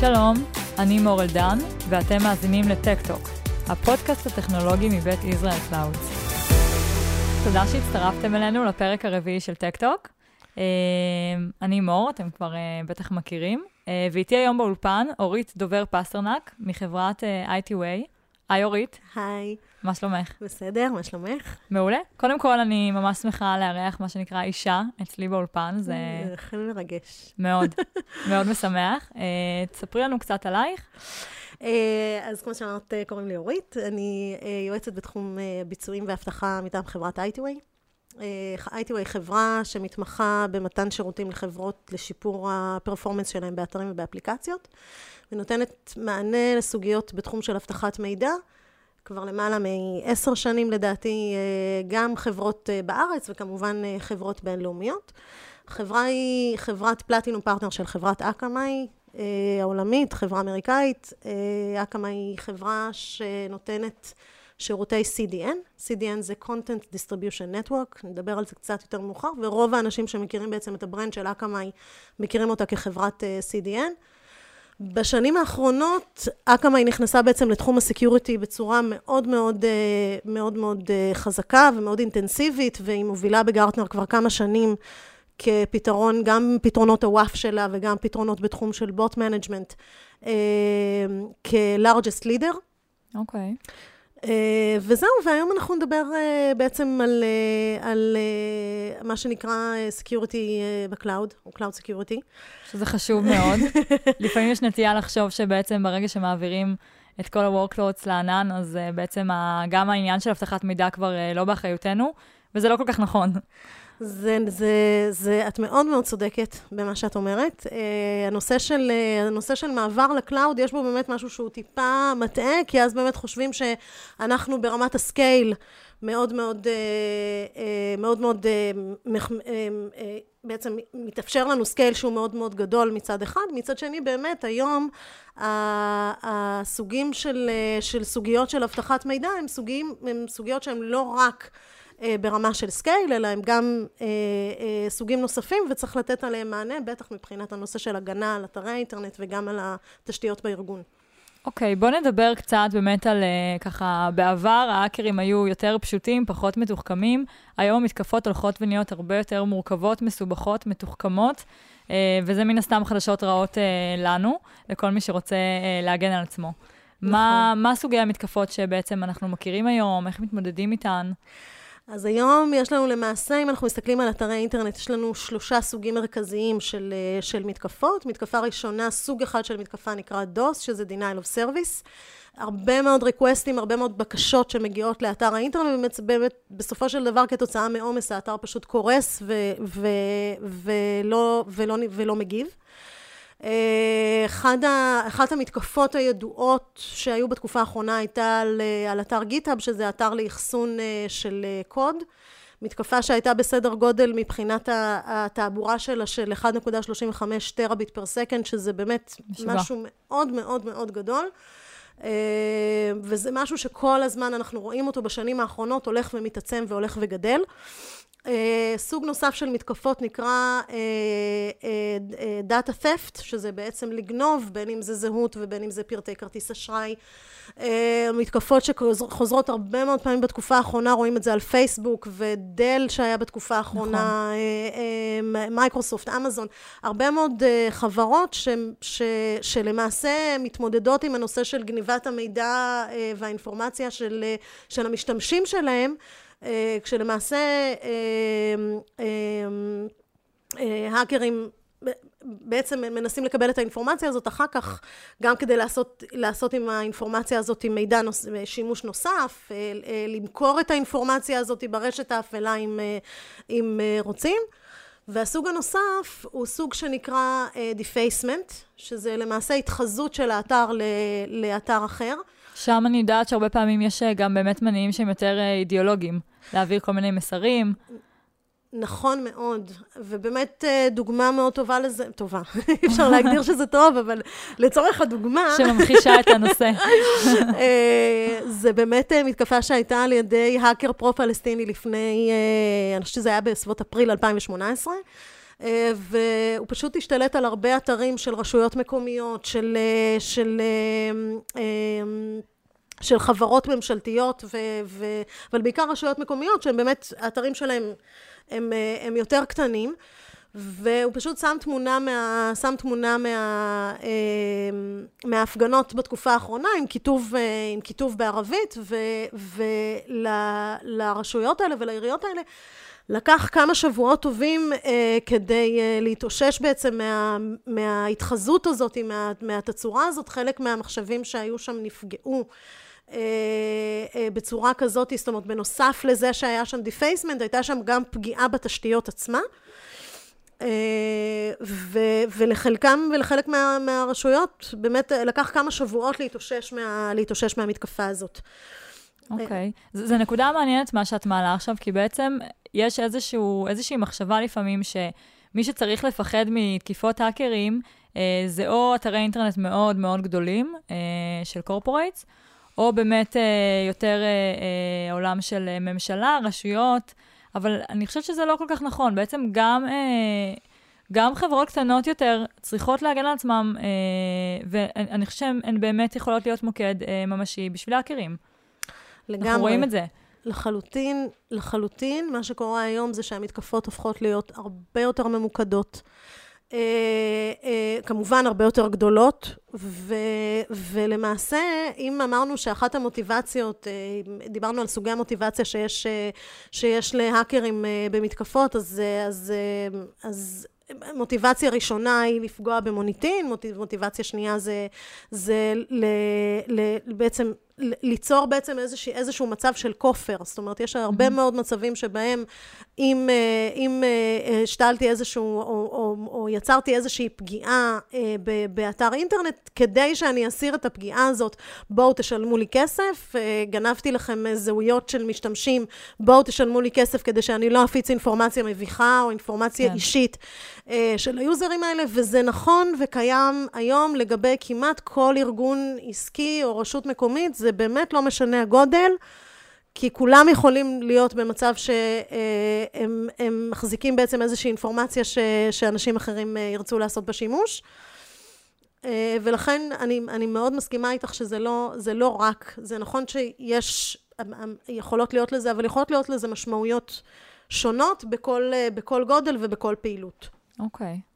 שלום, אני מור אלדן, ואתם מאזינים לטק-טוק, הפודקאסט הטכנולוגי מבית ישראל קלאודס. תודה שהצטרפתם אלינו לפרק הרביעי של טק-טוק. אה, אני מור, אתם כבר אה, בטח מכירים, אה, ואיתי היום באולפן אורית דובר פסטרנק מחברת ITWay. היי אורית. היי. מה שלומך? בסדר, מה שלומך? מעולה. קודם כל, אני ממש שמחה לארח מה שנקרא אישה אצלי באולפן, זה... זה אכן מרגש. מאוד, מאוד משמח. תספרי לנו קצת עלייך. אז כמו שאמרת, קוראים לי אורית, אני יועצת בתחום ביצועים ואבטחה מטעם חברת ITWay. ITWay היא חברה שמתמחה במתן שירותים לחברות לשיפור הפרפורמנס שלהם באתרים ובאפליקציות, ונותנת מענה לסוגיות בתחום של אבטחת מידע. כבר למעלה מעשר שנים לדעתי, גם חברות בארץ וכמובן חברות בינלאומיות. החברה היא חברת platinum partner של חברת אקאמאי העולמית, חברה אמריקאית. אקאמאי היא חברה שנותנת שירותי CDN, CDN זה Content Distribution Network, נדבר על זה קצת יותר מאוחר, ורוב האנשים שמכירים בעצם את ה brand של אקאמאי, מכירים אותה כחברת CDN. בשנים האחרונות, אקאמאי נכנסה בעצם לתחום ה security בצורה מאוד מאוד, מאוד מאוד חזקה ומאוד אינטנסיבית, והיא מובילה בגרטנר כבר כמה שנים כפתרון, גם פתרונות ה WAF שלה וגם פתרונות בתחום של bot management, כ-largest leader. אוקיי. Okay. Uh, וזהו, והיום אנחנו נדבר uh, בעצם על, uh, על מה שנקרא Security ב cloud, או Cloud Security. שזה חשוב מאוד. לפעמים יש נטייה לחשוב שבעצם ברגע שמעבירים את כל ה-workloads לענן, אז בעצם גם העניין של אבטחת מידע כבר לא באחריותנו, וזה לא כל כך נכון. זה, זה, זה, את מאוד מאוד צודקת במה שאת אומרת. Uh, הנושא, של, uh, הנושא של מעבר ל cloud, יש בו באמת משהו שהוא טיפה מטעה, כי אז באמת חושבים שאנחנו ברמת ה scale מאוד מאוד, uh, uh, מאוד מאוד, uh, uh, uh, בעצם מתאפשר לנו scale שהוא מאוד מאוד גדול מצד אחד, מצד שני באמת היום הסוגים של, של סוגיות של אבטחת מידע הם, סוגים, הם סוגיות שהן לא רק ברמה של scale, אלא הם גם אה, אה, סוגים נוספים, וצריך לתת עליהם מענה, בטח מבחינת הנושא של הגנה על אתרי האינטרנט וגם על התשתיות בארגון. אוקיי, okay, בוא נדבר קצת באמת על uh, ככה, בעבר האקרים היו יותר פשוטים, פחות מתוחכמים. היום המתקפות הולכות ונהיות הרבה יותר מורכבות, מסובכות, מתוחכמות, uh, וזה מן הסתם חדשות רעות uh, לנו, לכל מי שרוצה uh, להגן על עצמו. נכון. מה, מה סוגי המתקפות שבעצם אנחנו מכירים היום? איך מתמודדים איתן? אז היום יש לנו למעשה, אם אנחנו מסתכלים על אתרי אינטרנט, יש לנו שלושה סוגים מרכזיים של, של מתקפות. מתקפה ראשונה, סוג אחד של מתקפה נקרא DOS, שזה Denial of Service. הרבה מאוד ריקווסטים, הרבה מאוד בקשות שמגיעות לאתר האינטרנט, ובאמת בסופו של דבר כתוצאה מעומס האתר פשוט קורס ו- ו- ולא, ולא, ולא מגיב. אחד ה, אחת המתקפות הידועות שהיו בתקופה האחרונה הייתה על, על אתר גיטהאב, שזה אתר לאחסון של קוד. מתקפה שהייתה בסדר גודל מבחינת התעבורה שלה של 1.35 terabit per second, שזה באמת משוגע. משהו מאוד מאוד מאוד גדול. וזה משהו שכל הזמן אנחנו רואים אותו בשנים האחרונות, הולך ומתעצם והולך וגדל. Uh, סוג נוסף של מתקפות נקרא data uh, theft, uh, שזה בעצם לגנוב, בין אם זה זהות ובין אם זה פרטי כרטיס אשראי. מתקפות שחוזרות הרבה מאוד פעמים בתקופה האחרונה, רואים את זה על פייסבוק ודל שהיה בתקופה האחרונה, מייקרוסופט, נכון. אמזון, הרבה מאוד חברות ש, ש, שלמעשה מתמודדות עם הנושא של גניבת המידע והאינפורמציה של, של המשתמשים שלהם. אה, כשלמעשה אה, אה, האקרים בעצם מנסים לקבל את האינפורמציה הזאת אחר כך, גם כדי לעשות, לעשות עם האינפורמציה הזאת עם מידע נוס, שימוש נוסף, למכור את האינפורמציה הזאת ברשת האפלה אם, אם רוצים. והסוג הנוסף הוא סוג שנקרא defacement, שזה למעשה התחזות של האתר לאתר אחר. שם אני יודעת שהרבה פעמים יש אה, גם באמת מניעים שהם יותר אה, אידיאולוגיים, להעביר כל מיני מסרים. נכון מאוד, ובאמת אה, דוגמה מאוד טובה לזה, טובה, אי אפשר להגדיר שזה טוב, אבל לצורך הדוגמה... שממחישה את הנושא. זה באמת מתקפה שהייתה על ידי האקר פרו-פלסטיני לפני, אני חושבת שזה היה בסביבות אפריל 2018. והוא פשוט השתלט על הרבה אתרים של רשויות מקומיות, של, של, של חברות ממשלתיות, ו, ו, אבל בעיקר רשויות מקומיות, שהם באמת, האתרים שלהם הם, הם יותר קטנים. והוא פשוט שם תמונה, מה, שם תמונה מה, אה, מההפגנות בתקופה האחרונה עם כיתוב, אה, עם כיתוב בערבית, ולרשויות האלה ולעיריות האלה לקח כמה שבועות טובים אה, כדי אה, להתאושש בעצם מה, מההתחזות הזאת, מה, מהתצורה הזאת. חלק מהמחשבים שהיו שם נפגעו. אה, אה, בצורה כזאת, זאת אומרת, בנוסף לזה שהיה שם defacement, הייתה שם גם פגיעה בתשתיות עצמה. אה, ו- ולחלקם ולחלק מה- מהרשויות באמת לקח כמה שבועות להתאושש, מה- להתאושש מהמתקפה הזאת. אוקיי. Okay. זו נקודה מעניינת מה שאת מעלה עכשיו, כי בעצם יש איזשהו, איזושהי מחשבה לפעמים שמי שצריך לפחד מתקיפות האקרים, אה, זה או אתרי אינטרנט מאוד מאוד גדולים אה, של קורפורייטס, או באמת אה, יותר אה, אה, עולם של ממשלה, רשויות. אבל אני חושבת שזה לא כל כך נכון. בעצם גם, אה, גם חברות קטנות יותר צריכות להגן על עצמם, אה, ואני חושבת שהן באמת יכולות להיות מוקד אה, ממשי בשביל האקרים. לגמרי. אנחנו רואים את זה. לחלוטין, לחלוטין, מה שקורה היום זה שהמתקפות הופכות להיות הרבה יותר ממוקדות. אה, אה, כמובן הרבה יותר גדולות, ו, ולמעשה, אם אמרנו שאחת המוטיבציות, אה, דיברנו על סוגי המוטיבציה שיש, שיש להאקרים במתקפות, אז, אז, אז מוטיבציה ראשונה היא לפגוע במוניטין, מוטיבציה שנייה זה, זה ל, ל, בעצם ליצור בעצם איזשה, איזשהו מצב של כופר. זאת אומרת, יש הרבה mm-hmm. מאוד מצבים שבהם אם, אה, אם אה, השתלתי איזשהו, או, או, או יצרתי איזושהי פגיעה אה, באתר אינטרנט, כדי שאני אסיר את הפגיעה הזאת, בואו תשלמו לי כסף, גנבתי לכם זהויות של משתמשים, בואו תשלמו לי כסף כדי שאני לא אפיץ אינפורמציה מביכה או אינפורמציה כן. אישית של היוזרים האלה, וזה נכון וקיים היום לגבי כמעט כל ארגון עסקי או רשות מקומית. זה באמת לא משנה הגודל, כי כולם יכולים להיות במצב שהם מחזיקים בעצם איזושהי אינפורמציה ש, שאנשים אחרים אה, ירצו לעשות בה שימוש. אה, ולכן אני, אני מאוד מסכימה איתך שזה לא, לא רק, זה נכון שיש, יכולות להיות לזה, אבל יכולות להיות לזה משמעויות שונות בכל, אה, בכל גודל ובכל פעילות. אוקיי. Okay.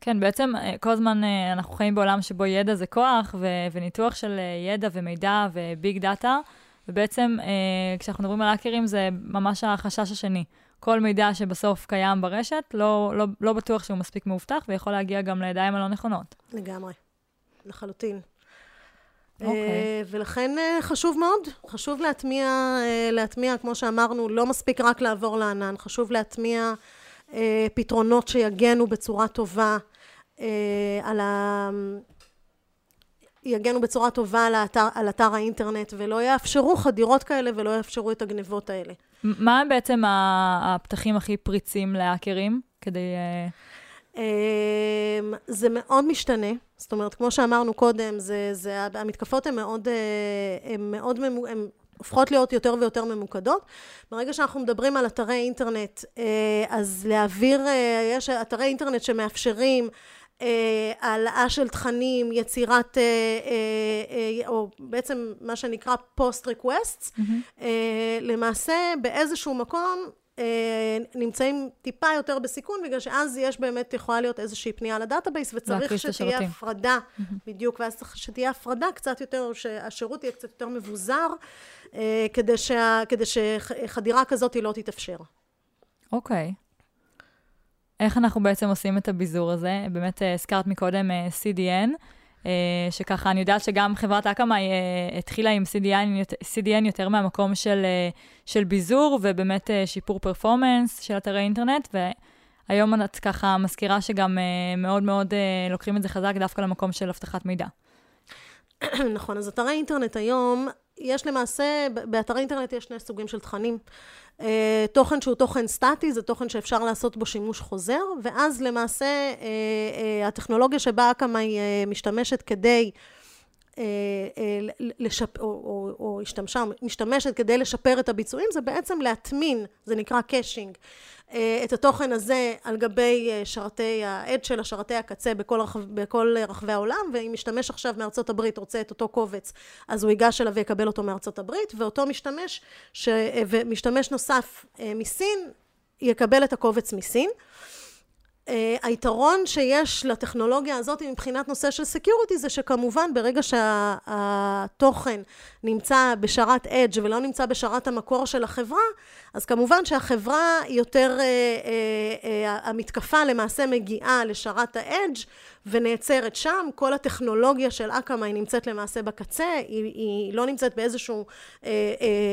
כן, בעצם אה, כל הזמן אה, אנחנו חיים בעולם שבו ידע זה כוח, ו- וניתוח של אה, ידע ומידע וביג דאטה, ובעצם כשאנחנו מדברים על האקרים זה ממש החשש השני. כל מידע שבסוף קיים ברשת, לא, לא, לא בטוח שהוא מספיק מאובטח, ויכול להגיע גם לידיים הלא נכונות. לגמרי, לחלוטין. Okay. אוקיי. ולכן חשוב מאוד, חשוב להטמיע, להטמיע, כמו שאמרנו, לא מספיק רק לעבור לענן, חשוב להטמיע פתרונות שיגנו בצורה טובה על ה... יגנו בצורה טובה על האתר, על אתר האינטרנט ולא יאפשרו חדירות כאלה ולא יאפשרו את הגנבות האלה. מה הם בעצם הפתחים הכי פריצים להאקרים כדי... אה, אמ, זה מאוד משתנה, זאת אומרת, כמו שאמרנו קודם, זה, זה, המתקפות הן מאוד, אה, הן מאוד, הן הופכות להיות יותר ויותר ממוקדות. ברגע שאנחנו מדברים על אתרי אינטרנט, אז להעביר, יש אתרי אינטרנט שמאפשרים אה, העלאה של תכנים, יצירת, אה, אה, או בעצם מה שנקרא post request, mm-hmm. למעשה באיזשהו מקום נמצאים טיפה יותר בסיכון, בגלל שאז יש באמת, יכולה להיות איזושהי פנייה ל database, וצריך שתהיה הפרדה. בדיוק, ואז צריך שתהיה הפרדה קצת יותר, שהשירות יהיה קצת יותר מבוזר, כדי, שה, כדי שחדירה כזאת לא תתאפשר. אוקיי. Okay. איך אנחנו בעצם עושים את הביזור הזה? באמת אה, הזכרת מקודם אה, CDN, אה, שככה אני יודעת שגם חברת אקאמאי התחילה עם CDN, CDN יותר מהמקום של, של ביזור ובאמת שיפור פרפורמנס של אתרי אינטרנט, והיום את ככה מזכירה שגם מאוד מאוד לוקחים את זה חזק דווקא למקום של אבטחת מידע. נכון, אז אתרי אינטרנט היום, יש למעשה, באתרי אינטרנט יש שני סוגים של תכנים. אה, תוכן שהוא תוכן סטטי, זה תוכן שאפשר לעשות בו שימוש חוזר, ואז למעשה אה, אה, הטכנולוגיה שבה אקאמאי משתמשת כדי לשפ... או, או, או השתמשה, משתמשת כדי לשפר את הביצועים, זה בעצם להטמין, זה נקרא caching, את התוכן הזה על גבי שרתי ה edge של השרתי הקצה בכל, רחב, בכל רחבי העולם, ואם משתמש עכשיו מארצות הברית רוצה את אותו קובץ, אז הוא ייגש אליו ויקבל אותו מארצות הברית, ואותו משתמש, ש... ומשתמש נוסף מסין, יקבל את הקובץ מסין. Uh, היתרון שיש לטכנולוגיה הזאת מבחינת נושא של security זה שכמובן ברגע שהתוכן שה, נמצא בשרת edge ולא נמצא בשרת המקור של החברה, אז כמובן שהחברה יותר, uh, uh, המתקפה למעשה מגיעה לשרת האדג' ונעצרת שם, כל הטכנולוגיה של אקמה היא נמצאת למעשה בקצה, היא, היא לא נמצאת באיזשהו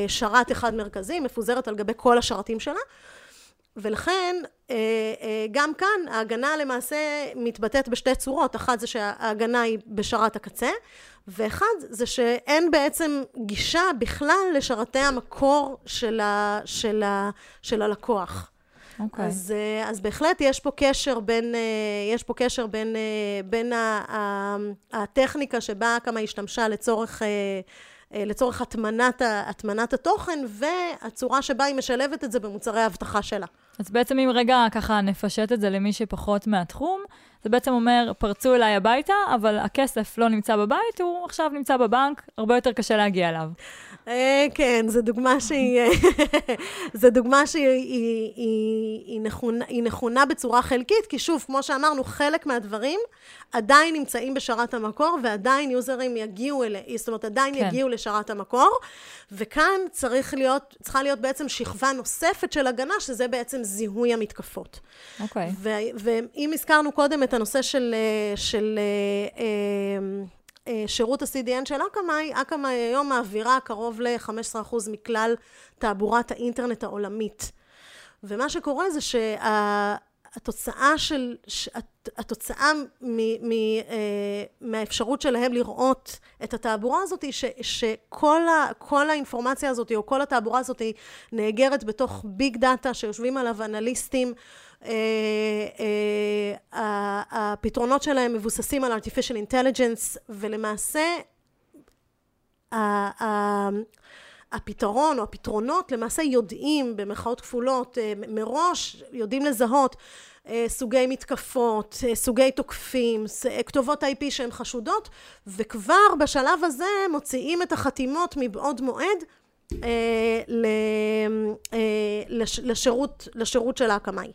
שרת אחד מרכזי, מפוזרת על גבי כל השרתים שלה. ולכן אה, אה, גם כאן ההגנה למעשה מתבטאת בשתי צורות, אחת זה שההגנה היא בשרת הקצה, ואחד זה שאין בעצם גישה בכלל לשרתי המקור של, ה, של, ה, של הלקוח. Okay. אוקיי. אז, אה, אז בהחלט יש פה קשר בין, יש פה קשר בין, בין הטכניקה שבה כמה השתמשה לצורך לצורך הטמנת, הטמנת התוכן והצורה שבה היא משלבת את זה במוצרי האבטחה שלה. אז בעצם אם רגע ככה נפשט את זה למי שפחות מהתחום, זה בעצם אומר, פרצו אליי הביתה, אבל הכסף לא נמצא בבית, הוא עכשיו נמצא בבנק, הרבה יותר קשה להגיע אליו. אה, כן, זו דוגמה שהיא, זו דוגמה שהיא היא, היא, היא, נכונה, בצורה חלקית, כי שוב, כמו שאמרנו, חלק מהדברים עדיין נמצאים בשרת המקור, ועדיין יוזרים יגיעו אליהם, זאת אומרת, עדיין כן. יגיעו לשרת המקור, וכאן צריך להיות, צריכה להיות בעצם שכבה נוספת של הגנה, שזה בעצם זיהוי המתקפות. אוקיי. Okay. ואם הזכרנו קודם את הנושא של... של אה, אה, אה, שירות ה-CDN של אקמאי, אקמאי היום מעבירה קרוב ל-15% מכלל תעבורת האינטרנט העולמית. ומה שקורה זה שהתוצאה של, התוצאה מ, מ, אה, מהאפשרות שלהם לראות את התעבורה הזאת היא ש, שכל ה, האינפורמציה הזאת או כל התעבורה הזאת נאגרת בתוך ביג דאטה שיושבים עליו אנליסטים אה, אה, הפתרונות שלהם מבוססים על artificial intelligence ולמעשה הפתרון או הפתרונות למעשה יודעים במרכאות כפולות אה, מראש יודעים לזהות סוגי מתקפות, סוגי תוקפים, כתובות IP שהן חשודות וכבר בשלב הזה מוציאים את החתימות מבעוד מועד לשירות, לשירות של האקמאי.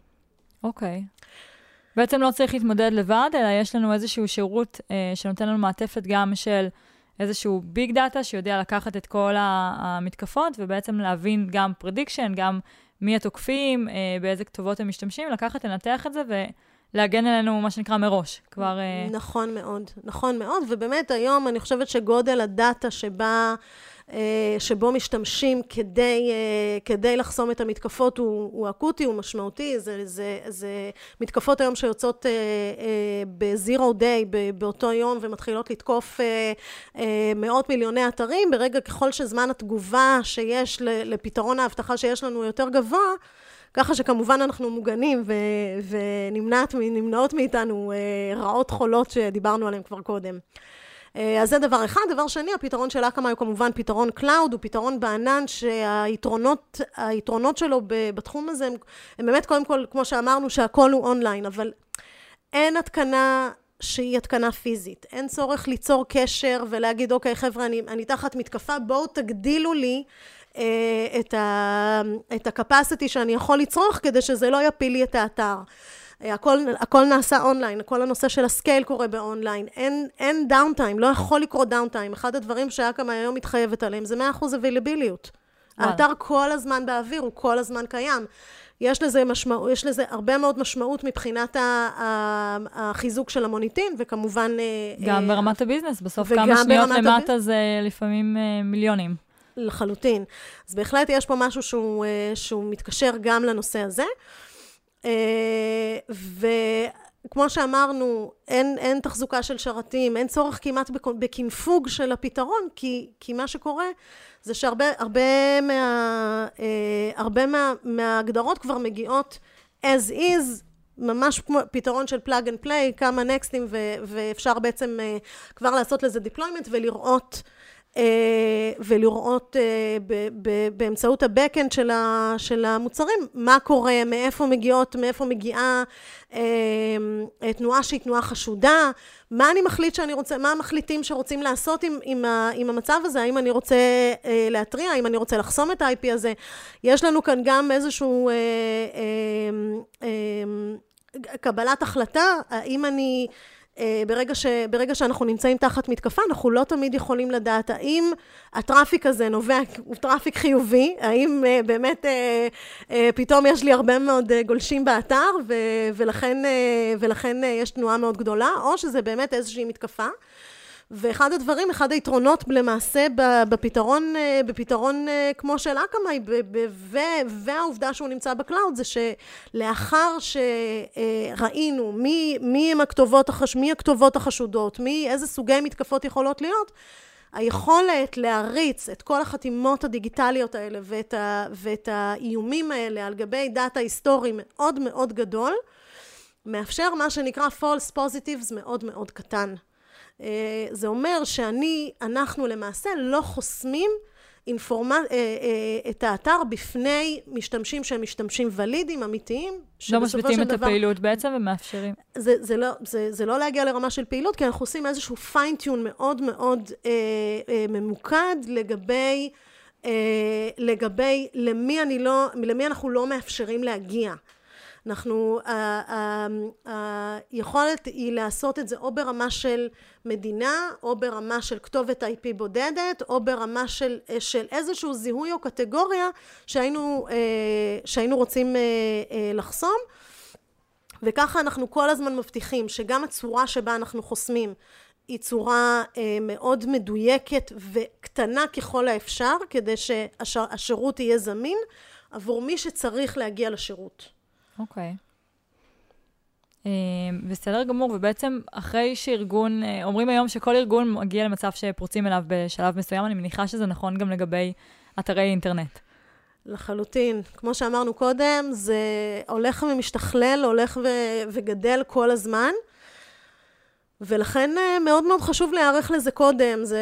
אוקיי. Okay. בעצם לא צריך להתמודד לבד, אלא יש לנו איזשהו שירות אה, שנותן לנו מעטפת גם של איזשהו big data שיודע לקחת את כל המתקפות, ובעצם להבין גם prediction, גם מי התוקפים, אה, באיזה כתובות הם משתמשים, לקחת, לנתח את זה ולהגן עלינו, מה שנקרא, מראש. כבר... אה... נכון מאוד, נכון מאוד, ובאמת היום אני חושבת שגודל ה data שבה... אה, שבו משתמשים כדי, אה, כדי לחסום את המתקפות הוא, הוא אקוטי, הוא משמעותי, זה, זה, זה מתקפות היום שיוצאות אה, בזירו דיי באותו יום ומתחילות לתקוף מאות מיליוני אתרים, ברגע ככל שזמן התגובה שיש לפתרון האבטחה שיש לנו יותר גבוה, ככה שכמובן אנחנו מוגנים ונמנעות מאיתנו רעות חולות שדיברנו עליהן כבר קודם. אה, אז זה דבר אחד. דבר שני, הפתרון של אקמאי הוא כמובן פתרון cloud, הוא פתרון בענן שהיתרונות היתרונות שלו בתחום הזה הם, הם באמת קודם כל, כמו שאמרנו, שהכל הוא אונליין, אבל אין התקנה שהיא התקנה פיזית. אין צורך ליצור קשר ולהגיד, אוקיי, חבר'ה, אני, אני תחת מתקפה, בואו תגדילו לי אה, את ה-capacity שאני יכול לצרוך כדי שזה לא יפיל לי את האתר. הכל, הכל נעשה אונליין, כל הנושא של ה scale קורה באונליין, אין, אין downtime, לא יכול לקרות downtime. אחד הדברים שאקמאי היום מתחייבת עליהם זה 100% availability. האתר כל הזמן באוויר, הוא כל הזמן קיים. יש לזה, משמע, יש לזה הרבה מאוד משמעות מבחינת החיזוק של המוניטין, וכמובן... אה, גם אה, ברמת ה business, בסוף כמה שניות למטה זה לפעמים אה, מיליונים. לחלוטין. אז בהחלט יש פה משהו שהוא, שהוא מתקשר גם לנושא הזה. אה, וכמו שאמרנו, אין, אין תחזוקה של שרתים, אין צורך כמעט בקנפוג של הפתרון, כי, כי מה שקורה זה שהרבה הרבה מה, אה, הרבה מה, מההגדרות כבר מגיעות as is ממש כמו פתרון של plug and play, כמה next ים, ואפשר בעצם uh, כבר לעשות לזה deployment ולראות אה, ולראות אה, באמצעות ה-Backend של המוצרים, מה קורה, מאיפה מגיעות, מאיפה מגיעה אה, תנועה שהיא תנועה חשודה, מה אני מחליט שאני רוצה, מה המחליטים שרוצים לעשות עם, עם, עם המצב הזה, האם אני רוצה להתריע, האם אני רוצה לחסום את ה-IP הזה. יש לנו כאן גם איזשהו קבלת החלטה, האם אני... אה, ברגע, ש, ברגע שאנחנו נמצאים תחת מתקפה, אנחנו לא תמיד יכולים לדעת האם ה traffic הזה נובע, הוא traffic חיובי, האם אה, באמת אה, אה, פתאום יש לי הרבה מאוד אה, גולשים באתר, ו, ולכן, ולכן יש תנועה מאוד גדולה, או שזה באמת איזושהי מתקפה. ואחד הדברים, אחד היתרונות למעשה בפתרון, אה, בפתרון אה, כמו של אקמאי, והעובדה שהוא נמצא ב cloud, זה שלאחר שראינו מי, מי הם הכתובות, החש, מי הכתובות החשודות, מי, איזה סוגי מתקפות יכולות להיות, היכולת להריץ את כל החתימות הדיגיטליות האלה ואת, ה, ואת האיומים האלה על גבי דאטה היסטורי מאוד מאוד גדול, מאפשר מה שנקרא false positives מאוד מאוד קטן. אה, זה אומר שאני, אנחנו למעשה לא חוסמים אינפורמ... אה, אה, את האתר בפני משתמשים שהם משתמשים ולידיים, אמיתיים, לא משביתים את דבר... הפעילות בעצם ומאפשרים. זה, זה, לא, זה, זה לא להגיע לרמה של פעילות, כי אנחנו עושים איזשהו פיינטיון מאוד מאוד אה, אה, ממוקד לגבי, אה, לגבי למי, אני לא, למי אנחנו לא מאפשרים להגיע. אנחנו, היכולת היא לעשות את זה או ברמה של מדינה, או ברמה של כתובת IP בודדת, או ברמה של, של איזשהו זיהוי או קטגוריה שהיינו, אה, שהיינו רוצים אה, אה, לחסום. וככה אנחנו כל הזמן מבטיחים שגם הצורה שבה אנחנו חוסמים היא צורה אה, מאוד מדויקת וקטנה ככל האפשר, כדי שהשירות יהיה זמין עבור מי שצריך להגיע לשירות. אוקיי. אה, בסדר גמור, ובעצם אחרי שארגון, אה, אומרים היום שכל ארגון מגיע למצב שפורצים אליו בשלב מסוים, אני מניחה שזה נכון גם לגבי אתרי אינטרנט. לחלוטין. כמו שאמרנו קודם, זה הולך ומשתכלל, הולך ו- וגדל כל הזמן. ולכן אה, מאוד מאוד חשוב להיערך לזה קודם. זה,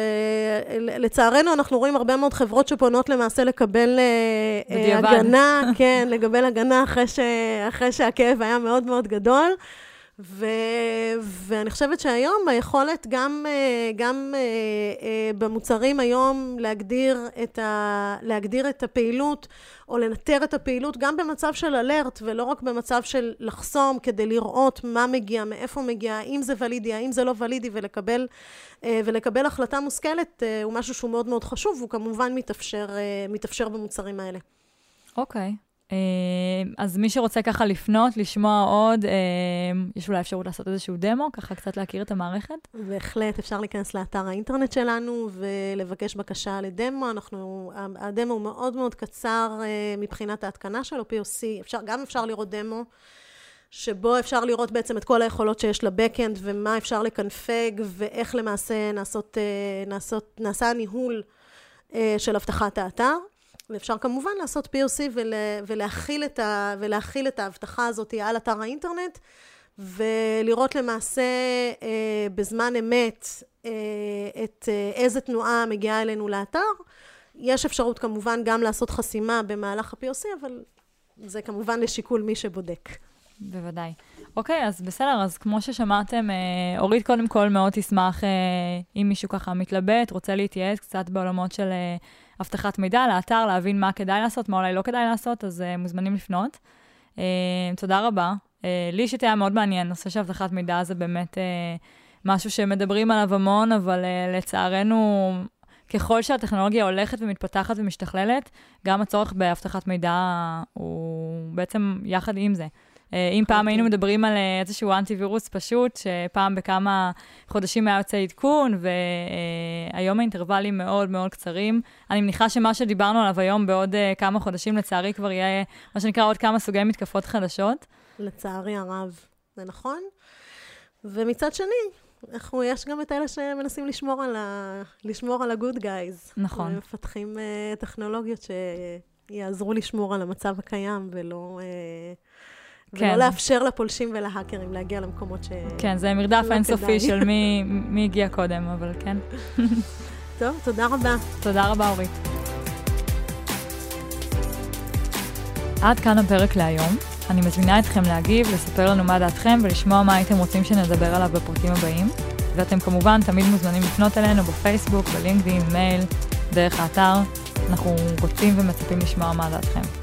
לצערנו, אנחנו רואים הרבה מאוד חברות שפונות למעשה לקבל אה, בדיעבד. הגנה, כן, לקבל הגנה אחרי, ש, אחרי שהכאב היה מאוד מאוד גדול. ו, ואני חושבת שהיום היכולת גם, אה, גם במוצרים היום להגדיר את, ה, להגדיר את הפעילות או לנטר את הפעילות גם במצב של אלרט ולא רק במצב של לחסום כדי לראות מה מגיע, מאיפה מגיע, האם זה ולידי, האם זה לא ולידי ולקבל, אה, ולקבל החלטה מושכלת אה, הוא משהו שהוא מאוד מאוד חשוב והוא כמובן מתאפשר, אה, מתאפשר במוצרים האלה. אוקיי. Okay. אה, אז מי שרוצה ככה לפנות, לשמוע עוד, אה, יש אולי אפשרות לעשות איזשהו דמו, ככה קצת להכיר את המערכת? בהחלט, אפשר להיכנס לאתר האינטרנט שלנו ולבקש בקשה לדמו. אנחנו, הדמו הוא מאוד מאוד קצר אה, מבחינת ההתקנה שלו, POC, אפשר, גם אפשר לראות דמו. שבו אפשר לראות בעצם את כל היכולות שיש לבקאנד ומה אפשר לקנפג ואיך למעשה נעשות, נעשות, נעשה הניהול של אבטחת האתר. ואפשר כמובן לעשות POC ול, ולהכיל, את ה, ולהכיל את ההבטחה הזאת על אתר האינטרנט, ולראות למעשה אה, בזמן אמת אה, את אה, איזה תנועה מגיעה אלינו לאתר. יש אפשרות כמובן גם לעשות חסימה במהלך ה-POC, אבל זה כמובן לשיקול מי שבודק. בוודאי. אוקיי, אז בסדר, אז כמו ששמעתם, אה, אורית קודם כל מאוד תשמח אה, אם מישהו ככה מתלבט, רוצה להתייעץ קצת בעולמות של אה, אבטחת מידע לאתר, להבין מה כדאי לעשות, מה אולי לא כדאי לעשות, אז uh, מוזמנים לפנות. Uh, תודה רבה. Uh, לי אישית היה מאוד מעניין, נושא של אבטחת מידע זה באמת uh, משהו שמדברים עליו המון, אבל uh, לצערנו, ככל שהטכנולוגיה הולכת ומתפתחת ומשתכללת, גם הצורך באבטחת מידע הוא בעצם יחד עם זה. אה, אם פעם היינו מדברים על אה, איזשהו אנטי-וירוס פשוט, שפעם בכמה חודשים היה יוצא עדכון, והיום האינטרוולים מאוד מאוד קצרים. אני מניחה שמה שדיברנו עליו היום בעוד אה, כמה חודשים, לצערי כבר יהיה, מה שנקרא, עוד כמה סוגי מתקפות חדשות. לצערי הרב, זה נכון. ומצד שני, אנחנו, יש גם את אלה שמנסים לשמור על ה... לשמור על ה-good guys. נכון. ומפתחים uh, טכנולוגיות שיעזרו לשמור על המצב הקיים ולא... Uh, כן. ולא לאפשר לפולשים ולהאקרים להגיע למקומות ש... כן, זה מרדף לא אינסופי. של מי, מי הגיע קודם, אבל כן. טוב, תודה רבה. תודה רבה, אורית. עד כאן הפרק להיום. אני מזמינה אתכם להגיב, לספר לנו מה דעתכם ולשמוע מה הייתם רוצים שנדבר עליו בפרקים הבאים. ואתם כמובן תמיד מוזמנים לפנות אלינו בפייסבוק, בלינקדאין, מייל, דרך האתר. אנחנו רוצים ומצפים לשמוע מה דעתכם.